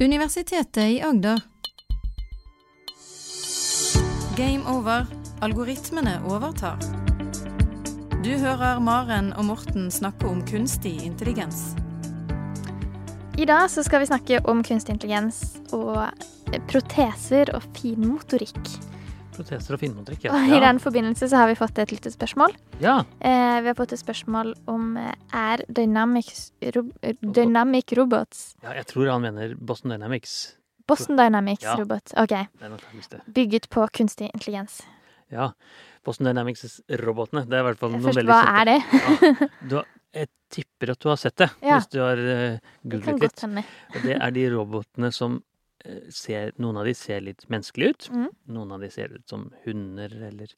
Universitetet i Agder. Game over. Algoritmene overtar. Du hører Maren og Morten snakke om kunstig intelligens. I dag så skal vi snakke om kunstig intelligens og proteser og fin Proteser og finmontrekk, Og I den forbindelse så har vi fått et lite spørsmål. Ja. Eh, vi har fått et spørsmål om eh, er Dynamics, ro, Dynamic Robots ja, jeg tror han mener Boston Dynamics. Boston Dynamics Ja. Robot. OK. Bygget på kunstig intelligens. Ja. Boston Dynamics-robotene. Det er i hvert fall noe Først, veldig hva er det? Ja, du har, jeg tipper at du har sett det, Ja. hvis du har uh, googlet litt. Det er de robotene som eh, ser Noen av de ser litt menneskelige ut. Mm. Noen av de ser ut som hunder eller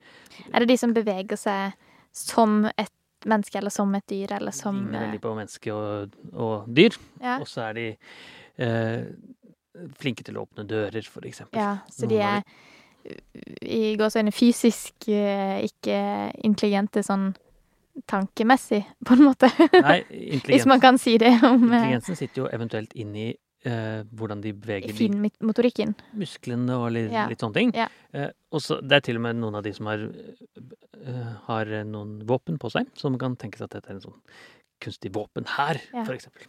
Er det de som beveger seg som et menneske, eller som et dyr, eller som ligner eh, veldig på menneske og, og dyr. ja. Og så er de eh, flinke til å åpne dører, for eksempel. ja, så de er i gåseøyne fysisk eh, ikke intelligente sånn tankemessig, på en måte. Nei, Hvis man kan si det om eh, intelligensen sitter jo eventuelt inn i eh, hvordan de beveger finmotorikken. musklene og litt, Ja. litt sånne ting. Ja. Eh, og så det er til og med noen av de som har, eh, har noen våpen på seg, så man kan tenke seg at dette er en sånn kunstig våpen her, Ja. for eksempel.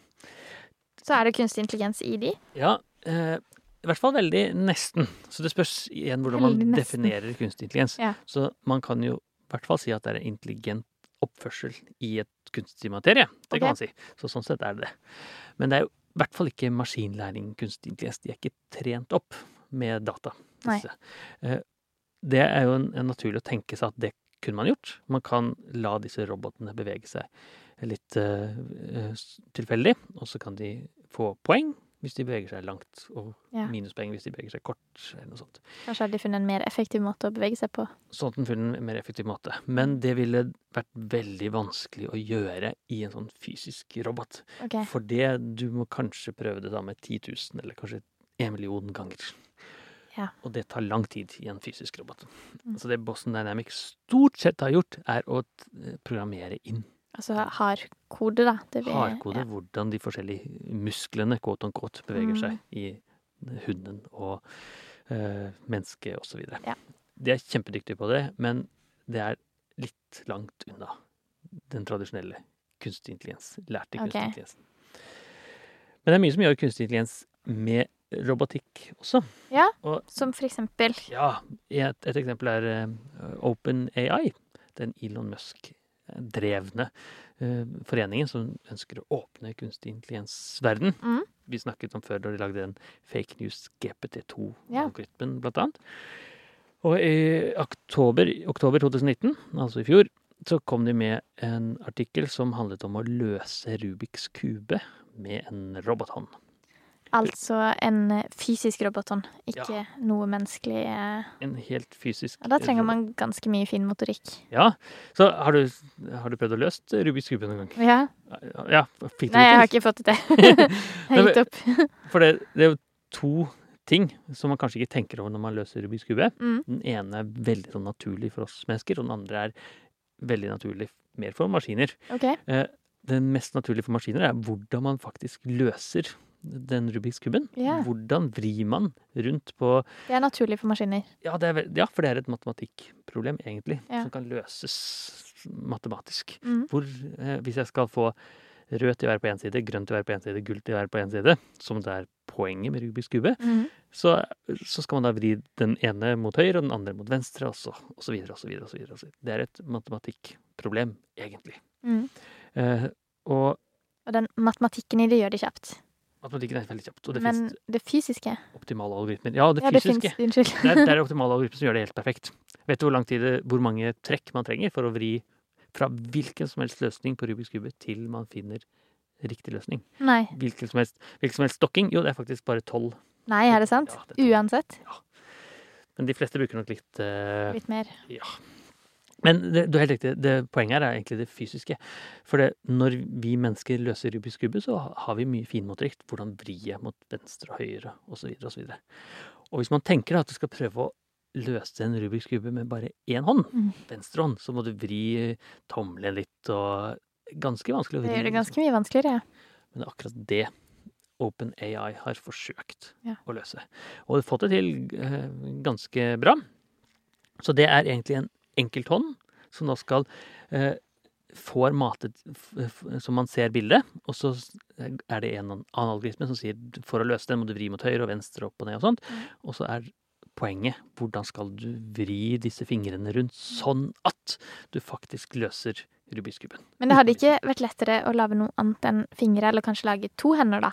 Så er det kunstig intelligens i de. Ja, eh, i hvert fall veldig nesten. Så det spørs igjen hvordan man definerer kunstig intelligens. Så man kan jo i hvert fall si at det er en intelligent oppførsel i et kunstig materie. Det okay. kan man si. Så sånn sett er det det. Men det er jo i hvert fall ikke maskinlæring, kunstig intelligens. De er ikke trent opp med data. Eh, Det er jo en, en naturlig å tenke seg at det kunne man gjort. Man kan la disse robotene bevege seg litt eh, tilfeldig, og så kan de få poeng hvis de beveger seg langt, og Ja. minuspoeng hvis de beveger seg kort, eller noe sånt. Kanskje har de funnet en mer effektiv måte å bevege seg på. Sånn at den funnet en mer effektiv måte. Men det ville vært veldig vanskelig å gjøre i en sånn fysisk robot. Okay. For det, du må kanskje prøve det med 10 000, eller kanskje en million ganger. Ja. Og det tar lang tid i en fysisk robot. Mm. Så det Boston Dynamics stort sett har gjort, er å programmere inn Altså hardkode, da. Det vil, hardkode hvordan de forskjellige musklene quote on quote, beveger Mm. seg i hunden og uh, mennesket osv. Ja. De er kjempedyktige på det, men det er litt langt unna den tradisjonelle kunstig intelligens, lærte kunstig Ok. intelligens. Men det er mye som gjør kunstig intelligens med robotikk også. Ja, Og Som for eksempel ja, et, et eksempel er uh, OpenAI, den Elon Musk-drevne eh, foreningen som ønsker å åpne kunstig intelligens-verden. Mm. Vi snakket om før da de lagde den fake news Ja. GPT2-algoritmen, blant annet. Og i oktober, oktober 2019, altså i fjor, så kom de med en artikkel som handlet om å løse Rubiks kube med en robothånd. Altså en eh, fysisk robothånd, ikke noe menneskelig eh. En helt fysisk ja, da trenger man ganske mye fin motorikk. Ja, så har du, har du prøvd å løse Rubiks kube noen gang? Ja. Ja, fikk du Nei, jeg har ikke fått det til. jeg har gitt opp. For det, det er jo to ting som man kanskje ikke tenker over når man løser Rubiks kube. Mm. Den ene er veldig sånn naturlig for oss mennesker, og den andre er veldig naturlig mer for maskiner. Okay. Den mest naturlige for maskiner er hvordan man faktisk løser den Rubiks kuben. Ja. Hvordan vrir man rundt på Det er naturlig for maskiner. ja, det er, ja, for det er et matematikkproblem, egentlig, Ja. som kan løses matematisk. Mm. Hvor, eh, hvis jeg skal få rød til å være på én side, grønn til å være på én side, gull til å være på én side, som det er poenget med Rubiks kube, Mm. så, så skal man da vri den ene mot høyre og den andre mot venstre, og så, og så videre. Og så videre, og så videre. Det er et matematikkproblem, egentlig. Mm. Eh, og Og den matematikken i det gjør det kjapt. Matematikken er veldig kjapt, det Men det fysiske optimale algoritmer. Ja, det Ja, fysiske. Det, finnes, Det er, det er optimale algoritmer som gjør det helt perfekt. Vet du hvor lang tid det, hvor mange trekk man trenger for å vri fra hvilken som helst løsning på Rubiks kube til man finner riktig løsning? Nei. Hvilken som helst, hvilken som helst stokking? Jo, det er faktisk bare tolv. Nei, er det sant? Ja, det er Uansett. Men de fleste bruker nok litt uh, Litt mer. Ja. Men det, du er helt riktig. Det, poenget her er egentlig det fysiske. For det, når vi mennesker løser Rubiks kube, så har vi mye finmotorikt. Hvordan vri jeg mot venstre og høyre, osv. osv. Og hvis man tenker at du skal prøve å løse en Rubiks kube med bare én hånd, Mm. venstre hånd, så må du vri tommelen litt og Ganske vanskelig å vri. Det gjør det ganske mye vanskeligere. ja. Men det er akkurat det OpenAI har forsøkt Ja. å løse. Og fått det til eh, ganske bra. Så det er egentlig en enkelthånd som da skal eh, får matet f- man ser bildet, og så er det en annen algoritme som sier for å løse den må du vri mot høyre og venstre opp og ned og sånt. Mm. Og så er poenget hvordan skal du vri disse fingrene rundt sånn at du faktisk løser Rubiks kuben. Men det hadde ikke vært lettere å lage noe annet enn fingre, eller kanskje lage to hender, da?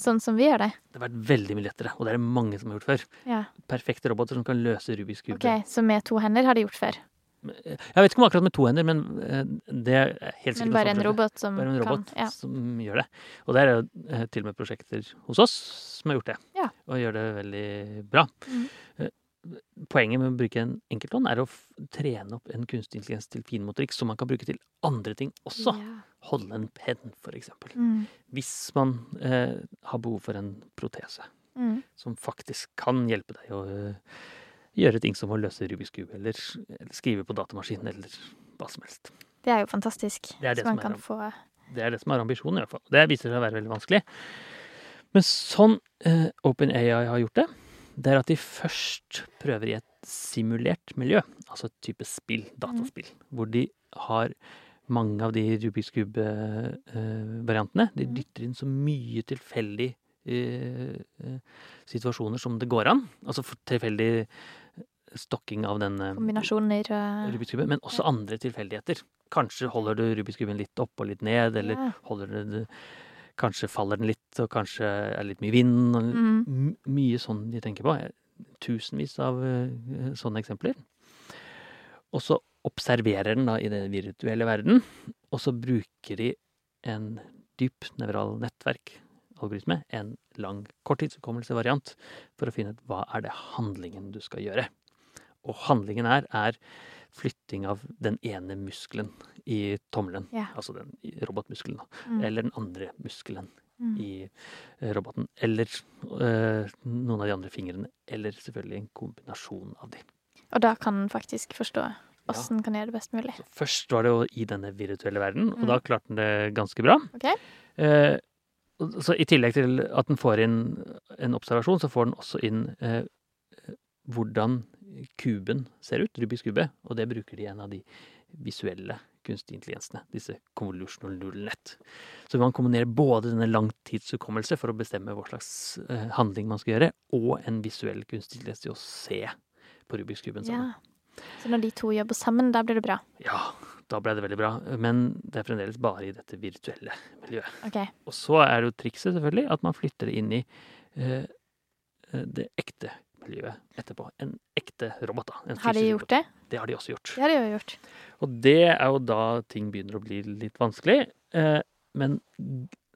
Sånn som vi gjør det. Det har vært veldig mye lettere, og det er det mange som har gjort før. Ja, Perfekte roboter som kan løse Rubiks kube. ok, Så med to hender har de gjort før. Jeg vet ikke om akkurat med to hender, men eh, det er helt sikkert Men bare en robot som Bare en robot kan ja. som gjør det. Og det er jo eh, til og med prosjekter hos oss som har gjort det. Ja. Og gjør det veldig bra. Mhm. Eh, Poenget med å bruke en enkelthånd er å trene opp en kunstig intelligens til finmotorikk som man kan bruke til andre ting også. Ja. Holde en penn, eksempel. Mm. Hvis man eh, har behov for en protese Mm. som faktisk kan hjelpe deg å gjøre ting som å løse Rubiks kube, eller, eller skrive på datamaskin, eller hva som helst. Det er jo fantastisk. Det er det som er kan få Det er det som er ambisjonen, i hvert fall. Det viser seg å være veldig vanskelig. Men sånn eh, OpenAI har gjort det, det er at de først prøver i et simulert miljø, altså et type spill, dataspill, hvor de har mange av de Rubiks kube-variantene. De Mhm. dytter inn så mye tilfeldig eh, eh, situasjoner som det går an. Altså tilfeldig stokking av den eh, kombinasjoner og Rubiks kube, men også andre tilfeldigheter. Kanskje holder du Rubiks kuben litt opp og litt ned, eller Ja. holder du Kanskje faller den litt, og kanskje er det litt mye vind. Og Mm. Mye sånn de tenker på. Tusenvis av eh, sånne eksempler. Og så observerer den da i den virtuelle verden, og så bruker de en dyp nevral nettverk-algoritme, en lang korttidshukommelsevariant, for å finne ut hva er det handlingen du skal gjøre. Og handlingen her er flytting av den ene muskelen i tommelen, yeah. altså den robotmuskelen, mm. eller den andre muskelen Mm. i eh, roboten, eller øh, noen av de andre fingrene, eller selvfølgelig en kombinasjon av de. Og da kan den faktisk forstå åssen ja. kan gjøre det best mulig. Så først var det jo i denne virtuelle verden, og Mm. da klarte den det ganske bra. Ok? Eh, så I tillegg til at den får inn en observasjon, så får den også inn eh, hvordan kuben ser ut, Rubiks kube, og det bruker de i en av de visuelle kunstige intelligensene, disse convolutional neural net. Så man kombinerer både denne langtidshukommelse for å bestemme hva slags eh, handling man skal gjøre, og en visuell kunstig intelligens til å se på Rubiks kuben sammen. Ja. Så når de to jobber sammen, da blir det bra. Ja, da ble det veldig bra, men det er fremdeles bare i dette virtuelle miljøet. Okay. Og så er det jo trikset selvfølgelig at man flytter det inn i eh, eh, det ekte miljøet etterpå. En ekte robot, da. Har de gjort robot. det? Det har de også gjort. Det har de jo gjort. Og det er jo da ting begynner å bli litt vanskelig. Eh, men,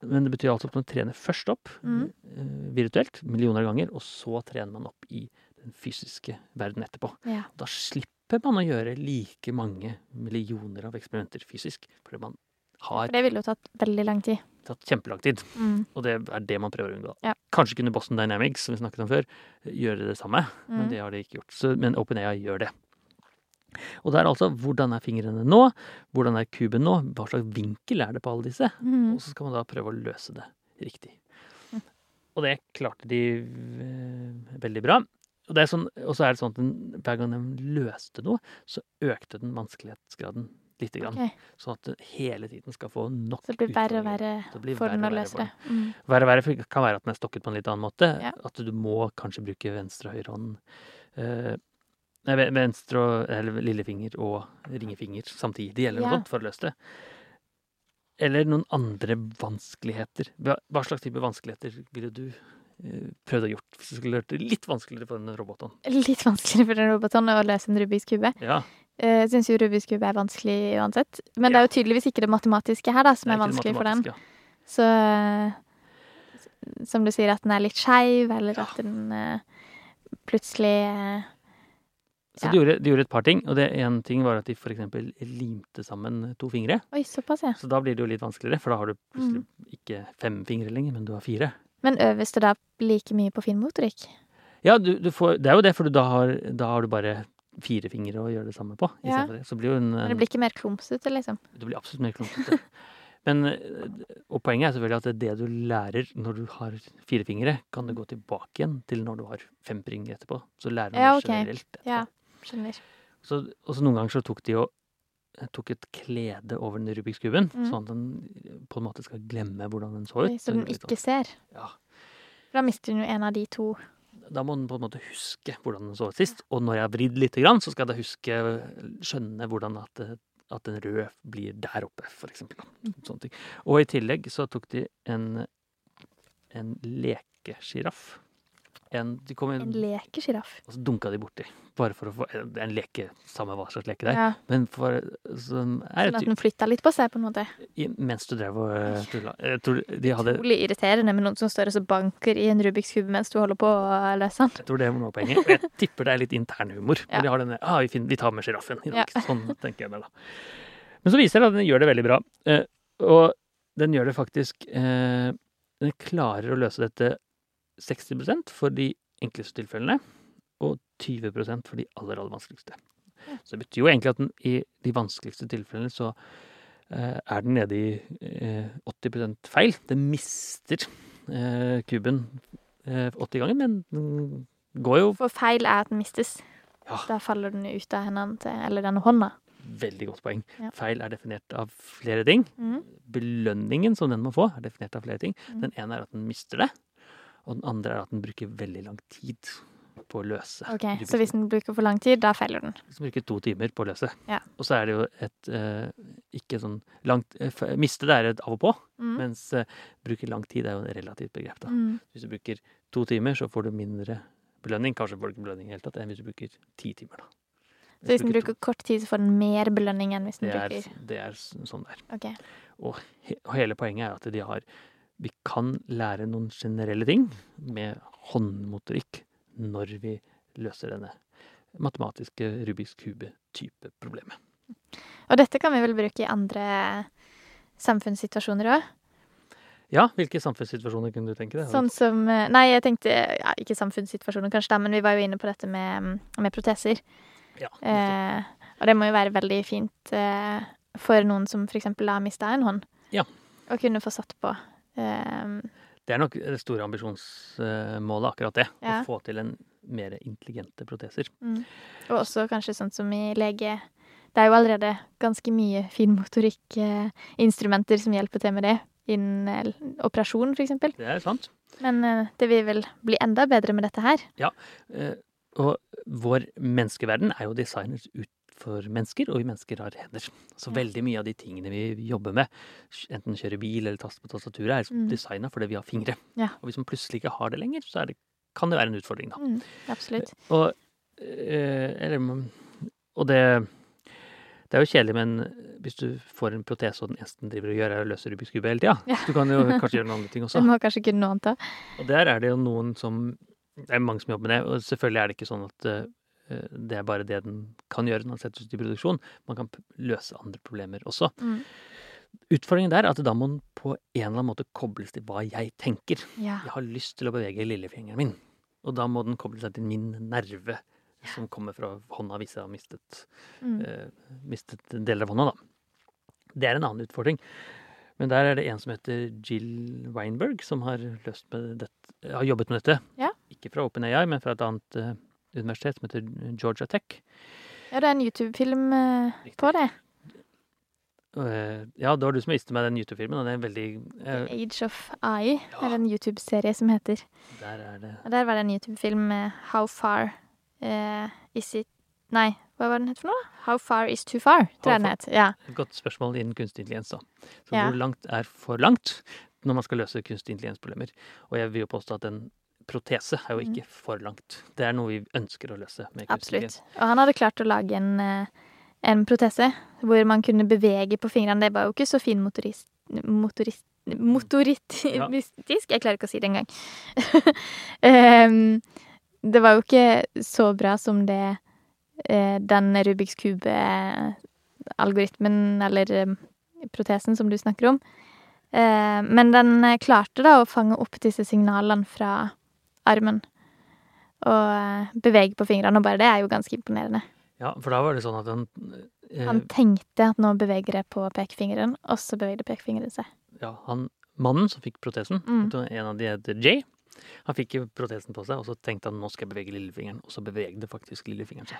men det betyr altså at man trener først opp mm. eh, virtuelt, millioner av ganger, og så trener man opp i den fysiske verden etterpå. Ja. Da slipper man å gjøre like mange millioner av eksperimenter fysisk, fordi man har For det ville jo tatt veldig lang tid. tatt kjempelang tid. Mm. Og det er det man prøver å unngå. Ja. Kanskje kunne Boston Dynamics, som vi snakket om før, gjøre det samme, men Mm. det har de ikke gjort. Så, men OpenAI gjør det. Og det er altså hvordan er fingrene nå, hvordan er kuben nå, hva slags vinkel er det på alle disse? Mm. Og så skal man da prøve å løse det riktig. Mm. Og det klarte de eh, veldig bra. Og, det er sånn, og så er det sånn at den, hver gang de løste noe, så økte den vanskelighetsgraden lite grann. Okay. Sånn at du hele tiden skal få nok Så det blir verre og verre for den å løse det. Mm. Verre og verre kan være at den er stokket på en litt annen måte. Ja. At du må kanskje bruke venstre og høyre hånd. Uh, venstre og eller lillefinger og ringefinger samtidig, eller noe Ja. for å løse det. Eller noen andre vanskeligheter. Hva, slags type vanskeligheter ville du prøvd å gjort du skulle det vært litt vanskeligere for en roboten. Litt vanskeligere for en roboten å løse en Rubiks kube. Ja, Jeg syns jo Rubiks kube er vanskelig uansett. Men det er jo tydeligvis ikke det matematiske her da, som er, er, vanskelig for den. ja. Så eh, Som du sier, at den er litt skeiv, eller Ja. at den eh, plutselig eh, Så Ja. de, gjorde, de gjorde et par ting. Og det ene ting var at de f.eks. limte sammen to fingre. Oi, såpass, ja. Så da blir det jo litt vanskeligere, for da har du plutselig Mm. ikke fem fingre lenger, men du har fire. Men øves det da like mye på finmotorikk? Ja, du, du får, det er jo det, for da har, da har du bare fire fingre å gjøre det samme på. Ja. det. Så blir jo en, Men det blir ikke mer klumsete, liksom? det blir absolutt mer klumsete. Men, og poenget er selvfølgelig at det du lærer når du har fire fingre, kan du gå tilbake igjen til når du har fem fingre etterpå. Så lærer du Ja, okay. generelt etterpå. Ja, skjønner. Så, og så noen ganger så tok de og eh, tok et klede over den Rubiks kuben, Mm. sånn at den på en måte skal glemme hvordan den så ut. Så den ikke ser. Ja. Da mister den jo en av de to. Da må den på en måte huske hvordan den så ut sist. Og når jeg har vridd lite grann, så skal jeg da huske, skjønne hvordan at, det- at den røde blir der oppe, for eksempel. Mm. Sånne ting. Og i tillegg så tok de en, en lekesjiraff. En, de kom En en lekesjiraff. og så dunka de borti. Bare for å få Det en leke, samme hva slags leke det er. Ja, Men for, som er sånn at den flytta litt på seg, på en måte. i- mens du drev og eh, tulla Utrolig irriterende med noen som står og så banker i en Rubiks kube mens du holder på å løse den. Jeg tror det var noe. Og jeg tipper det er litt internhumor. Ja. De har denne ah, vi, finner, vi tar med sjiraffen i dag. Ja. Sånn tenker jeg meg, da. Men så viser det at den gjør det veldig bra. Eh, og den gjør det faktisk eh, Den klarer å løse dette 60% for de enkleste tilfellene, og 20% for de aller, aller vanskeligste. Så det betyr jo egentlig at den, i de vanskeligste tilfellene så eh, er den nede i eh, 80% feil. Den mister eh, kuben eh, 80 ganger, men den går jo For feil er at den mistes. Ja. Da faller den ut av hendene til Eller denne hånda. Veldig godt poeng. Ja. Feil er definert av flere ting. Mm. Belønningen som den må få, er definert av flere ting. Mm. Den ene er at den mister det, og den andre er at den bruker veldig lang tid på å løse. Ok, Så hvis den bruker for lang tid, da feiler den. Hvis den bruker to timer på å løse. Ja. Og så er det jo et eh, ikke sånn langt eh, Miste det er et av og på, Mm. mens eh, bruker lang tid er jo et relativt begrep. da. Mm. Hvis du bruker to timer, så får du mindre belønning. Kanskje får du ikke belønning i det hele tatt, enn hvis du bruker ti timer. da. Så hvis den bruker kort tid, så får den mer belønning enn hvis den det er, bruker det er sånn det er. Ok. Og, he og hele poenget er at de har Vi kan lære noen generelle ting med håndmotorikk når vi løser denne matematiske Rubiks kube-type problemet. Og dette kan vi vel bruke i andre samfunnssituasjoner òg? Ja, hvilke samfunnssituasjoner kunne du tenke deg? Sånn som eh, Nei, jeg tenkte ja, Ikke samfunnssituasjoner, kanskje, da, men vi var jo inne på dette med, med proteser. Ja, Eh, og det må jo være veldig fint eh, for noen som f.eks. har mista en hånd, Ja. å kunne få satt på. Eh, det er nok det store ambisjonsmålet, akkurat det. Ja. Å få til en mer intelligente proteser. mm. Og også kanskje sånn som i lege Det er jo allerede ganske mye finmotorikkinstrumenter som hjelper til med det, innen eh, operasjon, f.eks. Det er sant. Men eh, det vil vel bli enda bedre med dette her. Ja. Og vår menneskeverden er jo designet ut for mennesker, og vi mennesker har hender. Så Ja. veldig mye av de tingene vi jobber med, enten kjøre bil eller taste på tastaturet, er Mm. designa fordi vi har fingre. Ja. Og hvis man plutselig ikke har det lenger, så det, kan det være en utfordring, da. Mm, absolutt. Og, eh, eller, og det det er jo kjedelig, men hvis du får en protese og den eneste driver og gjør, er å løse Rubiks kube hele tida, Ja. du kan jo kanskje gjøre noen andre ting også. Du må kanskje kunne noe annet da. Og der er det jo noen som Det er mange som jobber med det, og selvfølgelig er det ikke sånn at eh, det er bare det den kan gjøre når den settes ut i produksjon. Man kan løse andre problemer også. Mm. Utfordringen der er at da må den på en eller annen måte kobles til hva jeg tenker. Ja. Jeg har lyst til å bevege lillefingeren min, og da må den koble seg til min nerve som kommer fra hånda hvis jeg har mistet, Mm. uh, mistet deler av hånda, da. Det er en annen utfordring. Men der er det en som heter Jill Weinberg, som har, løst med dette, har jobbet med dette. Ja. Ikke fra OpenAI, men fra et annet eh, universitet som heter Georgia Tech. ja, det er en YouTube-film eh, på det. Eh, ja, det var du som viste meg den YouTube-filmen, og det er en veldig eh, Age of AI Ja. er en YouTube-serie som heter. Der er det Og der var det en YouTube-film med How far uh, is it Nei, hva var den het for noe? How far is too far, tror jeg den het. Ja. et godt spørsmål innen kunstig intelligens, da. Så Ja. hvor langt er for langt når man skal løse kunstig intelligens-problemer? Og jeg vil jo påstå at en protese er jo Mm. ikke for langt. Det er noe vi ønsker å løse med kunstig. Absolutt. Og han hadde klart å lage en, eh, en protese hvor man kunne bevege på fingrene. Det var jo ikke så fin motorist... motorist motoristisk Jeg klarer ikke å si det engang. um, det var jo ikke så bra som det eh, den Rubiks kube-algoritmen, eller eh, protesen som du snakker om. Men den klarte da å fange opp disse signalene fra armen. Og eh, bevege på fingrene, og bare det er jo ganske imponerende. Ja, for da var det sånn at han eh, Han tenkte at nå beveger jeg på pekefingeren, og så bevegde pekefingeren seg. ja, han, mannen som fikk protesen, Mm. en av de heter Jay, han fikk protesen på seg, og så tenkte han nå skal jeg bevege lillefingeren, og så bevegde faktisk lillefingeren seg.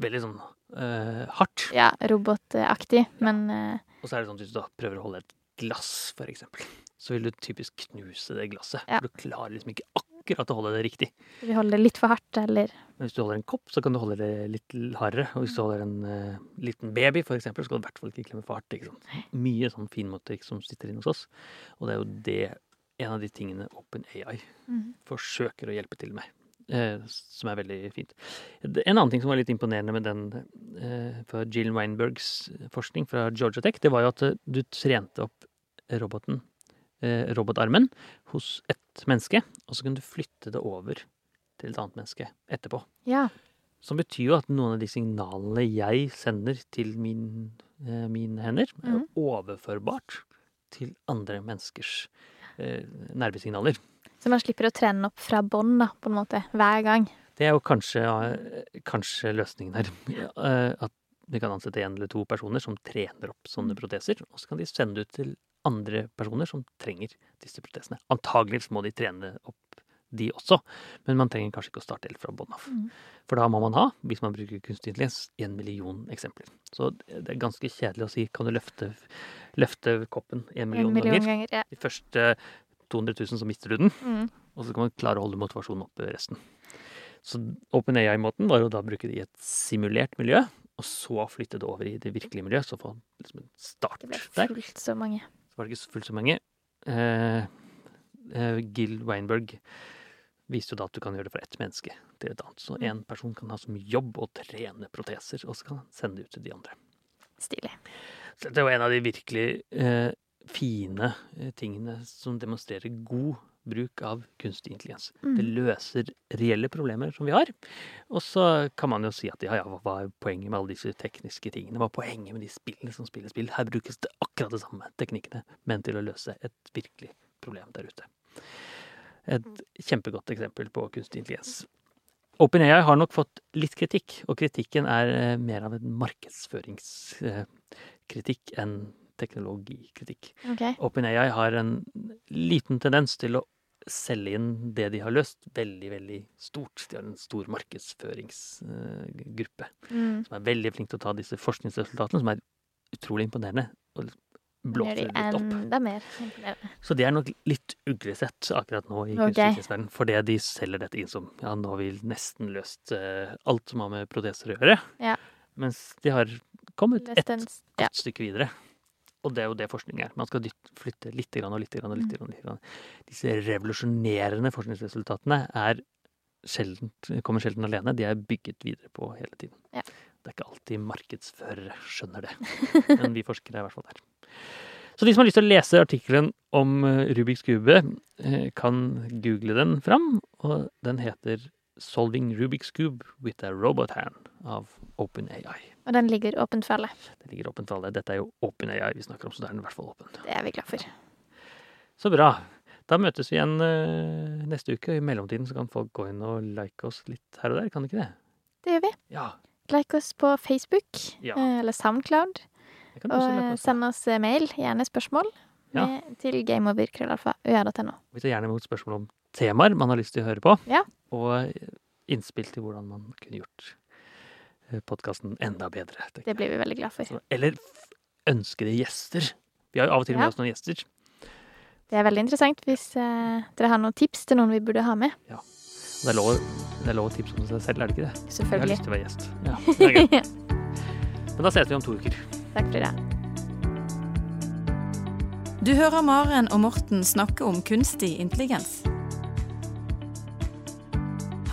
Veldig sånn eh, hardt. Ja, robotaktig, men eh, Og så er det sånn at hvis du prøver å holde et glass, for eksempel, så vil du typisk knuse det glasset. Ja. For du klarer liksom ikke akkurat å holde det riktig. Du holder det litt for hardt, eller Men hvis du holder en kopp, så kan du holde det litt hardere. Og hvis du holder en uh, liten baby, for eksempel, så skal du i hvert fall ikke klemme fart. Ikke sant? Mye sånn finmotorikk som sitter inne hos oss. Og det er jo det, en av de tingene OpenAI Mhm. forsøker å hjelpe til med. Eh, som er veldig fint. En annen ting som var litt imponerende med den eh, fra Jill Weinbergs forskning fra Georgia Tech, det var jo at eh, du trente opp roboten, robotarmen, hos ett menneske, og så kunne du flytte det over til et annet menneske etterpå. Ja. Som betyr jo at noen av de signalene jeg sender til min, eh, mine hender, er Mhm. overførbart til andre menneskers eh, nervesignaler. Så man slipper å trene opp fra bånn, da, på en måte, hver gang. Det er jo kanskje, eh, kanskje løsningen her. Ja. At vi kan ansette en eller to personer som trener opp sånne Mm. proteser, og så kan de sende ut til andre personer som trenger disse protesene. Antageligvis må de trene opp de også, men man trenger kanskje ikke å starte helt fra bånn av. Mm. For da må man ha, hvis man bruker kunstig intelligens, en million eksempler. Så det er ganske kjedelig å si kan du løfte, løfte koppen en million, En million ganger. ganger. Ja. De første 200 000 så mister du den. Mm. Og så kan man klare å holde motivasjonen oppe resten. Så OpenAI-måten var jo da å bruke det i et simulert miljø, og så flytte det over i det virkelige miljøet, så få liksom en start Det ble der. fullt så mange. Så var det ikke fullt så mange. Eh, eh, Gil Weinberg viste jo da at du kan gjøre det fra ett menneske til et annet. Så Mm. én person kan ha som jobb å trene proteser, og så kan han sende det ut til de andre. Stilig. Så det var en av de virkelig eh, fine eh, tingene som demonstrerer god bruk av kunstig intelligens. Det Mm. løser reelle problemer som vi har. Og så kan man jo si at ja, ja, hva er poenget med alle disse tekniske tingene? Hva er poenget med de spillene som spiller spill? Her brukes det akkurat de samme teknikkene, men til å løse et virkelig problem der ute. Et kjempegodt eksempel på kunstig intelligens. OpenAI har nok fått litt kritikk, og kritikken er eh, mer av en markedsføringskritikk enn teknologikritikk. Okay. OpenAI har en liten tendens til å selge inn det de har løst, veldig, veldig stort. De har en stor markedsføringsgruppe Mm. som er veldig flink til å ta disse forskningsresultatene, som er utrolig imponerende, og blåser litt opp. enda mer imponerende. Så det er nok litt uglesett akkurat nå i Ok. kunstig fordi de selger dette inn som ja, nå har vi nesten løst uh, alt som har med proteser å gjøre. Ja. Mens de har kommet et godt ja. stykke videre. Og det er jo det forskning er. Man skal flytte litt og litt og litt. Mm. Litt. Disse revolusjonerende forskningsresultatene er sjelden, kommer sjelden alene. De er bygget videre på hele tiden. Ja. Det er ikke alltid markedsførere skjønner det. Men vi forskere er i hvert fall der. Så de som har lyst til å lese artikkelen om eh, Rubiks kube, eh, kan google den fram. Og den heter 'Solving Rubiks cube with a robot hand' av OpenAI. Og den ligger åpent for alle. Den ligger åpent for alle. Dette er jo OpenAI vi snakker om, så da er den i hvert fall åpen. Det er vi glad for. Så bra. Da møtes vi igjen uh, neste uke. I mellomtiden så kan folk gå inn og like oss litt her og der, kan de ikke det? Det gjør vi. Ja. Like oss på Facebook Ja. eh, eller Soundcloud. Og like eh, oss. send oss mail, gjerne spørsmål, Ja. med, til gameover.krøllalfa.ua.no. Vi tar gjerne imot spørsmål om temaer man har lyst til å høre på. Ja. Og innspill til hvordan man kunne gjort podkasten enda bedre. Det blir vi veldig glad for. Eller ønskede gjester. Vi har jo av og til med Ja. oss noen gjester. Det er veldig interessant hvis eh, dere har noen tips til noen vi burde ha med. Ja. det er lov, det er lov å tipse om seg selv, er det ikke det? Selvfølgelig. Jeg har lyst til å være gjest. Ja, det er. Men da ses vi om to uker. Takk for det. Du hører Maren og Morten snakke om kunstig intelligens.